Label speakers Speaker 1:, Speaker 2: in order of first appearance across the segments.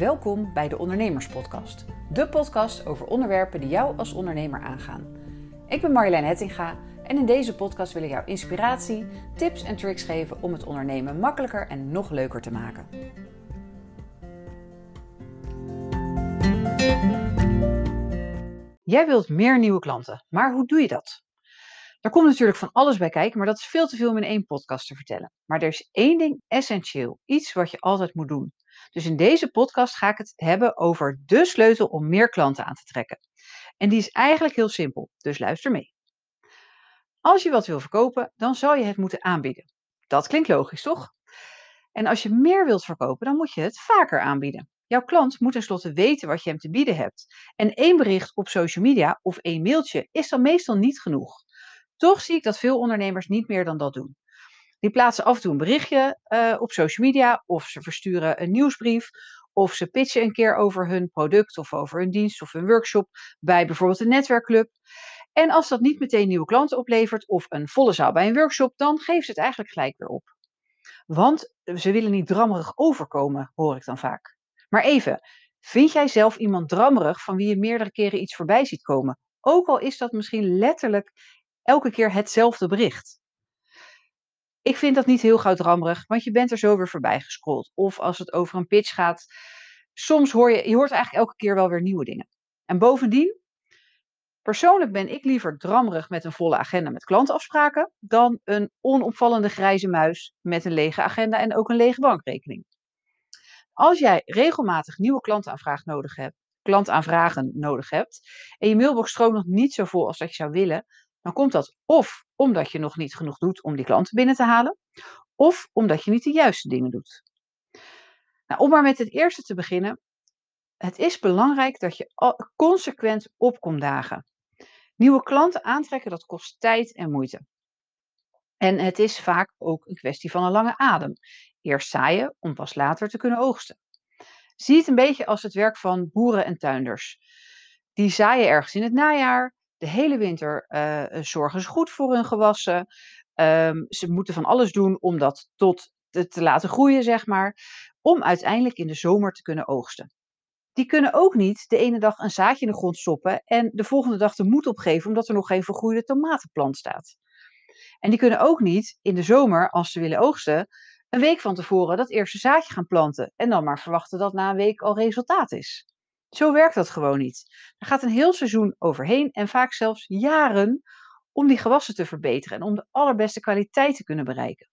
Speaker 1: Welkom bij de Ondernemerspodcast. De podcast over onderwerpen die jou als ondernemer aangaan. Ik ben Marjolein Hettinga en in deze podcast wil ik jou inspiratie, tips en tricks geven om het ondernemen makkelijker en nog leuker te maken. Jij wilt meer nieuwe klanten, maar hoe doe je dat? Daar komt natuurlijk van alles bij kijken, maar dat is veel te veel om in één podcast te vertellen. Maar er is één ding essentieel, iets wat je altijd moet doen. Dus in deze podcast ga ik het hebben over de sleutel om meer klanten aan te trekken. En die is eigenlijk heel simpel, dus luister mee. Als je wat wil verkopen, dan zal je het moeten aanbieden. Dat klinkt logisch, toch? En als je meer wilt verkopen, dan moet je het vaker aanbieden. Jouw klant moet tenslotte weten wat je hem te bieden hebt. En één bericht op social media of één mailtje is dan meestal niet genoeg. Toch zie ik dat veel ondernemers niet meer dan dat doen. Die plaatsen af en toe een berichtje uh, op social media, of ze versturen een nieuwsbrief, of ze pitchen een keer over hun product of over hun dienst of hun workshop bij bijvoorbeeld een netwerkclub. En als dat niet meteen nieuwe klanten oplevert of een volle zaal bij een workshop, dan geven ze het eigenlijk gelijk weer op. Want ze willen niet drammerig overkomen, hoor ik dan vaak. Maar even, vind jij zelf iemand drammerig van wie je meerdere keren iets voorbij ziet komen? Ook al is dat misschien letterlijk elke keer hetzelfde bericht. Ik vind dat niet heel goudrammerig, want je bent er zo weer voorbij gescrolld. Of als het over een pitch gaat, soms hoor je, je hoort eigenlijk elke keer wel weer nieuwe dingen. En bovendien, persoonlijk ben ik liever drammerig met een volle agenda met klantafspraken, dan een onopvallende grijze muis met een lege agenda en ook een lege bankrekening. Als jij regelmatig nieuwe klantaanvragen nodig hebt, klantaanvragen nodig hebt en je mailbox stroomt nog niet zo vol als dat je zou willen, dan komt dat of omdat je nog niet genoeg doet om die klanten binnen te halen, of omdat je niet de juiste dingen doet. Nou, om maar met het eerste te beginnen. Het is belangrijk dat je consequent opkomt dagen. Nieuwe klanten aantrekken, dat kost tijd en moeite. En het is vaak ook een kwestie van een lange adem. Eerst zaaien om pas later te kunnen oogsten. Zie het een beetje als het werk van boeren en tuinders. Die zaaien ergens in het najaar, de hele winter uh, zorgen ze goed voor hun gewassen. Um, ze moeten van alles doen om dat tot te, te laten groeien, zeg maar. Om uiteindelijk in de zomer te kunnen oogsten. Die kunnen ook niet de ene dag een zaadje in de grond stoppen en de volgende dag de moed opgeven omdat er nog geen vergroeide tomatenplant staat. En die kunnen ook niet in de zomer, als ze willen oogsten, een week van tevoren dat eerste zaadje gaan planten en dan maar verwachten dat na een week al resultaat is. Zo werkt dat gewoon niet. Er gaat een heel seizoen overheen en vaak zelfs jaren om die gewassen te verbeteren en om de allerbeste kwaliteit te kunnen bereiken.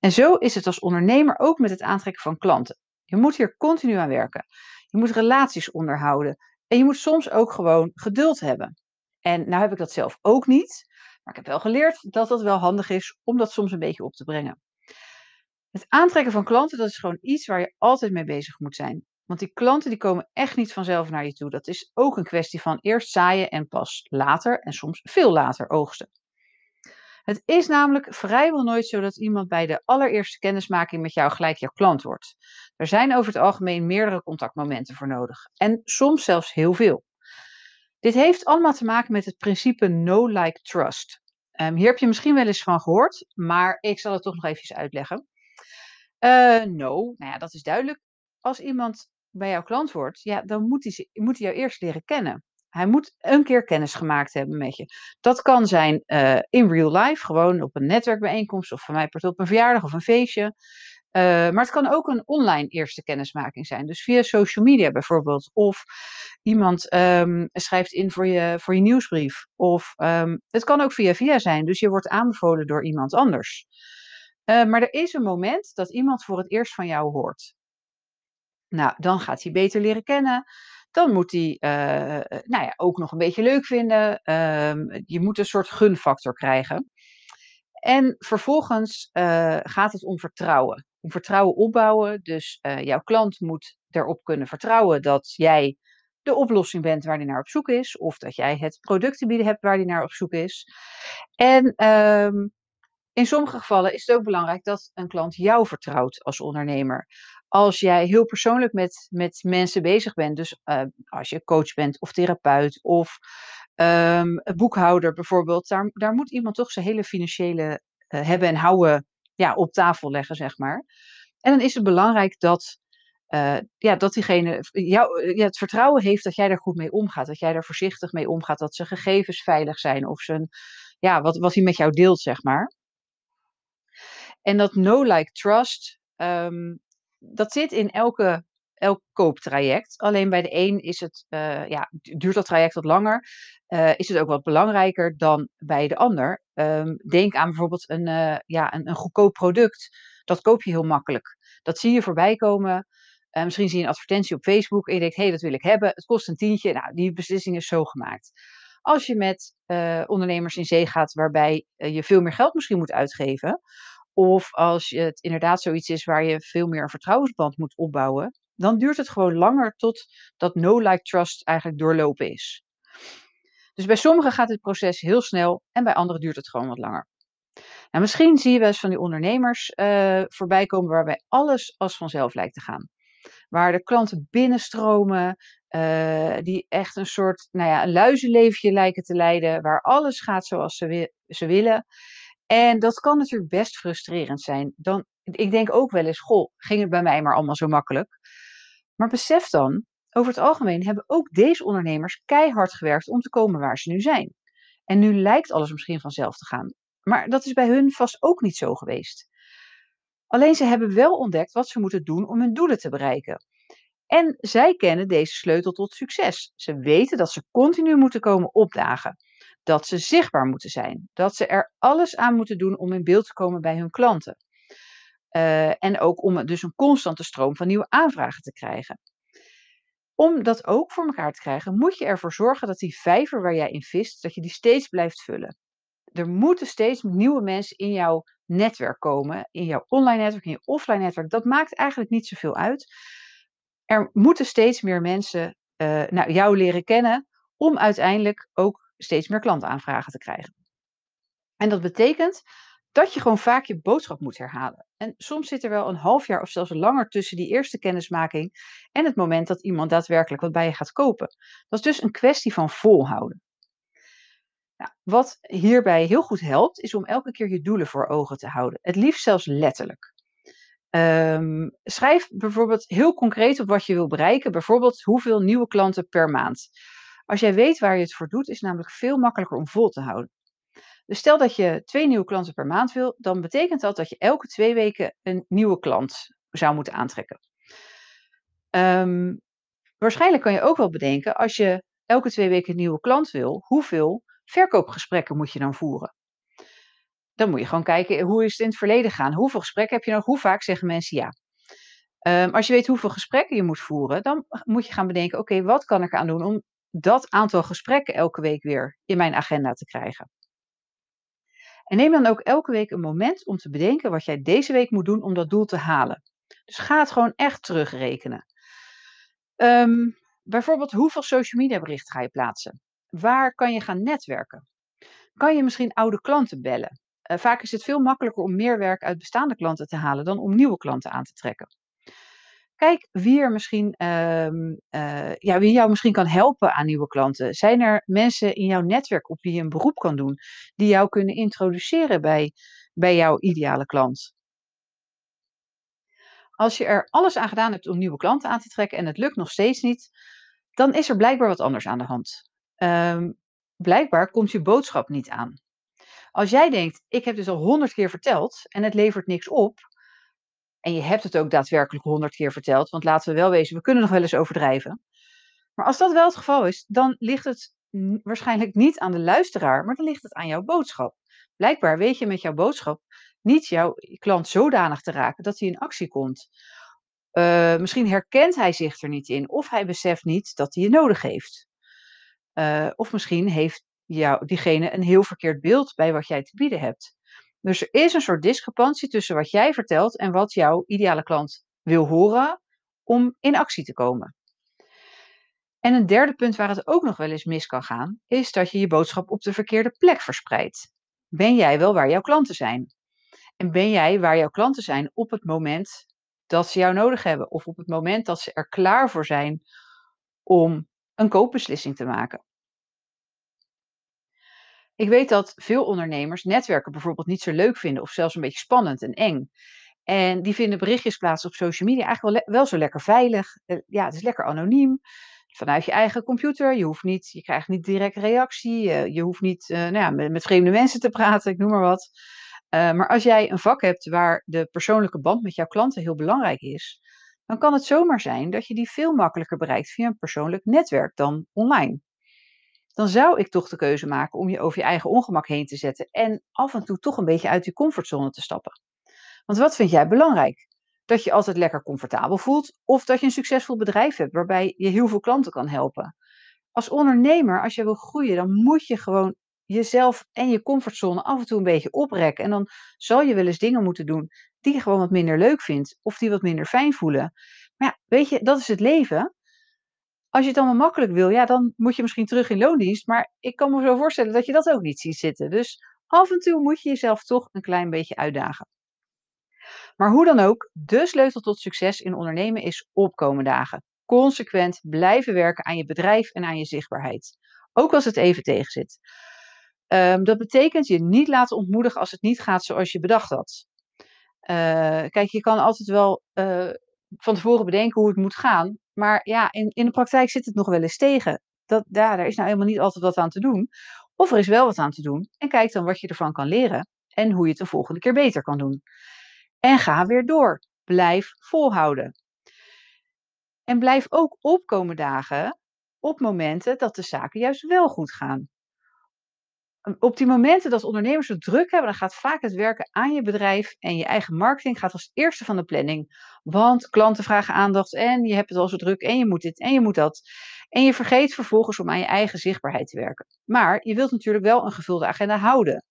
Speaker 1: En zo is het als ondernemer ook met het aantrekken van klanten. Je moet hier continu aan werken. Je moet relaties onderhouden. En je moet soms ook gewoon geduld hebben. En nou heb ik dat zelf ook niet. Maar ik heb wel geleerd dat dat wel handig is om dat soms een beetje op te brengen. Het aantrekken van klanten, dat is gewoon iets waar je altijd mee bezig moet zijn. Want die klanten die komen echt niet vanzelf naar je toe. Dat is ook een kwestie van eerst zaaien en pas later en soms veel later oogsten. Het is namelijk vrijwel nooit zo dat iemand bij de allereerste kennismaking met jou gelijk jouw klant wordt. Er zijn over het algemeen meerdere contactmomenten voor nodig. En soms zelfs heel veel. Dit heeft allemaal te maken met het principe no like trust. Um, hier heb je misschien wel eens van gehoord, maar ik zal het toch nog even uitleggen. Uh, no, nou ja, dat is duidelijk. Als iemand bij jouw klant wordt, ja, dan moet hij, moet hij jou eerst leren kennen. Hij moet een keer kennis gemaakt hebben met je. Dat kan zijn uh, in real life, gewoon op een netwerkbijeenkomst of van mij op een verjaardag of een feestje. Uh, maar het kan ook een online eerste kennismaking zijn. Dus via social media bijvoorbeeld. Of iemand um, schrijft in voor je, voor je nieuwsbrief. Of um, het kan ook via via zijn. Dus je wordt aanbevolen door iemand anders. Uh, maar er is een moment dat iemand voor het eerst van jou hoort. Nou, dan gaat hij beter leren kennen. Dan moet hij uh, nou ja, ook nog een beetje leuk vinden. Uh, je moet een soort gunfactor krijgen. En vervolgens uh, gaat het om vertrouwen. Om vertrouwen opbouwen. Dus jouw klant moet erop kunnen vertrouwen dat jij de oplossing bent waar hij naar op zoek is. Of dat jij het product te bieden hebt waar hij naar op zoek is. En ehm, in sommige gevallen is het ook belangrijk dat een klant jou vertrouwt als ondernemer als jij heel persoonlijk met, met mensen bezig bent, dus uh, als je coach bent of therapeut of um, boekhouder bijvoorbeeld, daar, daar moet iemand toch zijn hele financiële uh, hebben en houden ja, op tafel leggen, zeg maar. En dan is het belangrijk dat uh, ja, dat diegene jou, ja, het vertrouwen heeft dat jij daar goed mee omgaat. Dat jij daar voorzichtig mee omgaat. Dat zijn gegevens veilig zijn. Of zijn, ja, wat, wat hij met jou deelt, zeg maar. En dat no like, trust, um, dat zit in elke, elk kooptraject. Alleen bij de een is het, uh, ja, duurt dat traject wat langer. Uh, is het ook wat belangrijker dan bij de ander. Um, denk aan bijvoorbeeld een, uh, ja, een, een goedkoop product. Dat koop je heel makkelijk. Dat zie je voorbij komen. Misschien zie je een advertentie op Facebook en je denkt, hé, hey, dat wil ik hebben. Het kost een tientje. Nou, die beslissing is zo gemaakt. Als je met ondernemers in zee gaat waarbij je veel meer geld misschien moet uitgeven, of als het inderdaad zoiets is waar je veel meer een vertrouwensband moet opbouwen, dan duurt het gewoon langer tot dat no-like trust eigenlijk doorlopen is. Dus bij sommigen gaat dit proces heel snel en bij anderen duurt het gewoon wat langer. Nou, misschien zie je wel eens van die ondernemers uh, voorbij komen waarbij alles als vanzelf lijkt te gaan. Waar de klanten binnenstromen, uh, die echt een soort nou ja, een luizenleefje lijken te leiden, waar alles gaat zoals ze willen. En dat kan natuurlijk best frustrerend zijn. Dan, ik denk ook wel eens, goh, ging het bij mij maar allemaal zo makkelijk. Maar besef dan, over het algemeen hebben ook deze ondernemers keihard gewerkt om te komen waar ze nu zijn. En nu lijkt alles misschien vanzelf te gaan. Maar dat is bij hun vast ook niet zo geweest. Alleen ze hebben wel ontdekt wat ze moeten doen om hun doelen te bereiken. En zij kennen deze sleutel tot succes. Ze weten dat ze continu moeten komen opdagen. Dat ze zichtbaar moeten zijn. Dat ze er alles aan moeten doen om in beeld te komen bij hun klanten. Uh, en ook om dus een constante stroom van nieuwe aanvragen te krijgen. Om dat ook voor elkaar te krijgen, moet je ervoor zorgen dat die vijver waar jij in vist, dat je die steeds blijft vullen. Er moeten steeds nieuwe mensen in jouw netwerk komen, in jouw online netwerk, in je offline netwerk. Dat maakt eigenlijk niet zoveel uit. Er moeten steeds meer mensen uh, nou, jou leren kennen om uiteindelijk ook steeds meer klantaanvragen te krijgen. En dat betekent dat je gewoon vaak je boodschap moet herhalen. En soms zit er wel een half jaar of zelfs langer tussen die eerste kennismaking en het moment dat iemand daadwerkelijk wat bij je gaat kopen. Dat is dus een kwestie van volhouden. Nou, wat hierbij heel goed helpt, is om elke keer je doelen voor ogen te houden. Het liefst zelfs letterlijk. Um, schrijf bijvoorbeeld heel concreet op wat je wil bereiken. Bijvoorbeeld hoeveel nieuwe klanten per maand. Als jij weet waar je het voor doet, is het namelijk veel makkelijker om vol te houden. Dus stel dat je twee nieuwe klanten per maand wil, dan betekent dat dat je elke twee weken een nieuwe klant zou moeten aantrekken. Um, waarschijnlijk kan je ook wel bedenken, als je elke twee weken een nieuwe klant wil, hoeveel verkoopgesprekken moet je dan voeren? Dan moet je gewoon kijken, hoe is het in het verleden gaan? Hoeveel gesprekken heb je nog? Hoe vaak zeggen mensen ja? Um, als je weet hoeveel gesprekken je moet voeren, dan moet je gaan bedenken, oké, wat kan ik aan doen om dat aantal gesprekken elke week weer in mijn agenda te krijgen? En neem dan ook elke week een moment om te bedenken wat jij deze week moet doen om dat doel te halen. Dus ga het gewoon echt terugrekenen. Um, bijvoorbeeld, hoeveel social media berichten ga je plaatsen? Waar kan je gaan netwerken? Kan je misschien oude klanten bellen? Uh, vaak is het veel makkelijker om meer werk uit bestaande klanten te halen dan om nieuwe klanten aan te trekken. Kijk wie er misschien, uh, uh, ja, wie jou misschien kan helpen aan nieuwe klanten. Zijn er mensen in jouw netwerk op wie je een beroep kan doen, die jou kunnen introduceren bij, bij jouw ideale klant? Als je er alles aan gedaan hebt om nieuwe klanten aan te trekken en het lukt nog steeds niet, dan is er blijkbaar wat anders aan de hand. Um, blijkbaar komt je boodschap niet aan. Als jij denkt, ik heb dus al honderd keer verteld en het levert niks op, en je hebt het ook daadwerkelijk honderd keer verteld, want laten we wel wezen, we kunnen nog wel eens overdrijven. Maar als dat wel het geval is, dan ligt het waarschijnlijk niet aan de luisteraar, maar dan ligt het aan jouw boodschap. Blijkbaar weet je met jouw boodschap niet jouw klant zodanig te raken dat hij in actie komt. Uh, misschien herkent hij zich er niet in, of hij beseft niet dat hij je nodig heeft. Uh, of misschien heeft jou, diegene een heel verkeerd beeld bij wat jij te bieden hebt. Dus er is een soort discrepantie tussen wat jij vertelt en wat jouw ideale klant wil horen om in actie te komen. En een derde punt waar het ook nog wel eens mis kan gaan, is dat je je boodschap op de verkeerde plek verspreidt. Ben jij wel waar jouw klanten zijn? En ben jij waar jouw klanten zijn op het moment dat ze jou nodig hebben of op het moment dat ze er klaar voor zijn om een koopbeslissing te maken? Ik weet dat veel ondernemers netwerken bijvoorbeeld niet zo leuk vinden of zelfs een beetje spannend en eng. En die vinden berichtjes plaats op social media eigenlijk wel, wel zo lekker veilig. Uh, ja, het is lekker anoniem. Vanuit je eigen computer. Je, hoeft niet, je krijgt niet direct reactie. Je, hoeft niet uh, nou ja, met, vreemde mensen te praten, ik noem maar wat. Uh, maar als jij een vak hebt waar de persoonlijke band met jouw klanten heel belangrijk is, dan kan het zomaar zijn dat je die veel makkelijker bereikt via een persoonlijk netwerk dan online. Dan zou ik toch de keuze maken om je over je eigen ongemak heen te zetten en af en toe toch een beetje uit je comfortzone te stappen. Want wat vind jij belangrijk? Dat je altijd lekker comfortabel voelt of dat je een succesvol bedrijf hebt waarbij je heel veel klanten kan helpen? Als ondernemer, als je wil groeien, dan moet je gewoon jezelf en je comfortzone af en toe een beetje oprekken. En dan zal je wel eens dingen moeten doen die je gewoon wat minder leuk vindt of die wat minder fijn voelen. Maar ja, weet je, dat is het leven. Als je het allemaal makkelijk wil, ja, dan moet je misschien terug in loondienst. Maar ik kan me zo voorstellen dat je dat ook niet ziet zitten. Dus af en toe moet je jezelf toch een klein beetje uitdagen. Maar hoe dan ook, de sleutel tot succes in ondernemen is opkomen dagen. Consequent blijven werken aan je bedrijf en aan je zichtbaarheid. Ook als het even tegenzit. Um, dat betekent je niet laten ontmoedigen als het niet gaat zoals je bedacht had. Uh, kijk, je kan altijd wel uh, van tevoren bedenken hoe het moet gaan. Maar ja, in, in de praktijk zit het nog wel eens tegen. Dat, daar is nou helemaal niet altijd wat aan te doen. Of er is wel wat aan te doen. En kijk dan wat je ervan kan leren. En hoe je het de volgende keer beter kan doen. En ga weer door. Blijf volhouden. En blijf ook opkomen dagen op momenten dat de zaken juist wel goed gaan. Op die momenten dat ondernemers het druk hebben, dan gaat vaak het werken aan je bedrijf en je eigen marketing gaat als eerste van de planning. Want klanten vragen aandacht en je hebt het al zo druk en je moet dit en je moet dat. En je vergeet vervolgens om aan je eigen zichtbaarheid te werken. Maar je wilt natuurlijk wel een gevulde agenda houden.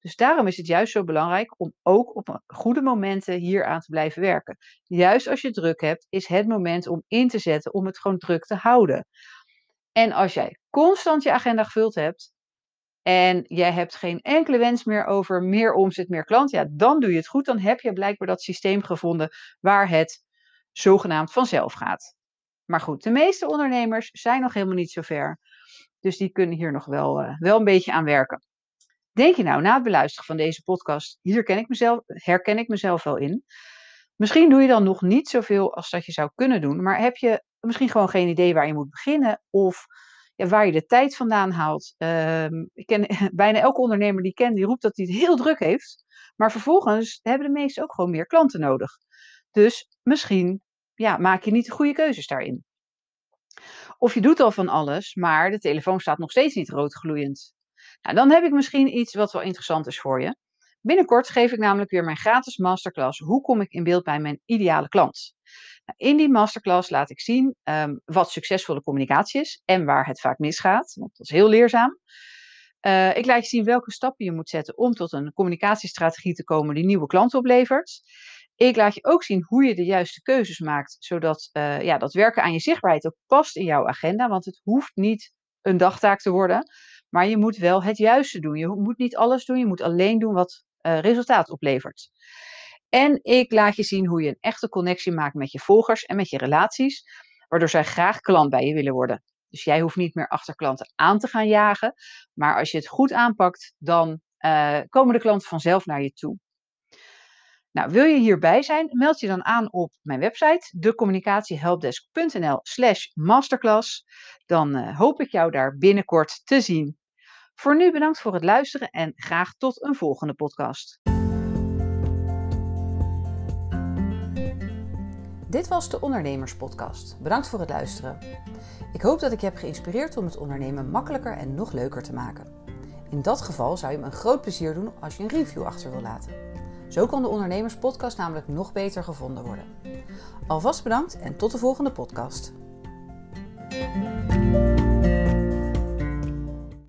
Speaker 1: Dus daarom is het juist zo belangrijk om ook op goede momenten hier aan te blijven werken. Juist als je druk hebt, is het moment om in te zetten om het gewoon druk te houden. En als jij constant je agenda gevuld hebt en jij hebt geen enkele wens meer over meer omzet, meer klant, ja, dan doe je het goed. Dan heb je blijkbaar dat systeem gevonden waar het zogenaamd vanzelf gaat. Maar goed, de meeste ondernemers zijn nog helemaal niet zo ver. Dus die kunnen hier nog wel, uh, wel een beetje aan werken. Denk je nou na het beluisteren van deze podcast, hier ken ik mezelf, herken ik mezelf wel in. Misschien doe je dan nog niet zoveel als dat je zou kunnen doen, maar heb je misschien gewoon geen idee waar je moet beginnen of ja, waar je de tijd vandaan haalt. Uh, ik ken bijna elke ondernemer die ik ken, die roept dat hij het heel druk heeft, maar vervolgens hebben de meesten ook gewoon meer klanten nodig. Dus misschien ja, maak je niet de goede keuzes daarin. Of je doet al van alles, maar de telefoon staat nog steeds niet roodgloeiend. Nou, dan heb ik misschien iets wat wel interessant is voor je. Binnenkort geef ik namelijk weer mijn gratis masterclass Hoe kom ik in beeld bij mijn ideale klant? In die masterclass laat ik zien um, wat succesvolle communicatie is en waar het vaak misgaat. Want dat is heel leerzaam. Uh, ik laat je zien welke stappen je moet zetten om tot een communicatiestrategie te komen die nieuwe klanten oplevert. Ik laat je ook zien hoe je de juiste keuzes maakt, zodat uh, ja, dat werken aan je zichtbaarheid ook past in jouw agenda. Want het hoeft niet een dagtaak te worden. Maar je moet wel het juiste doen. Je moet niet alles doen. Je moet alleen doen wat uh, resultaat oplevert. En ik laat je zien hoe je een echte connectie maakt met je volgers en met je relaties, waardoor zij graag klant bij je willen worden. Dus jij hoeft niet meer achter klanten aan te gaan jagen, maar als je het goed aanpakt, dan uh, komen de klanten vanzelf naar je toe. Nou, wil je hierbij zijn, meld je dan aan op mijn website, decommunicatiehelpdesk.nl slash masterclass. Dan uh, hoop ik jou daar binnenkort te zien. Voor nu bedankt voor het luisteren en graag tot een volgende podcast.
Speaker 2: Dit was de Ondernemerspodcast. Bedankt voor het luisteren. Ik hoop dat ik je heb geïnspireerd om het ondernemen makkelijker en nog leuker te maken. In dat geval zou je me een groot plezier doen als je een review achter wil laten. Zo kan de Ondernemerspodcast namelijk nog beter gevonden worden. Alvast bedankt en tot de volgende podcast.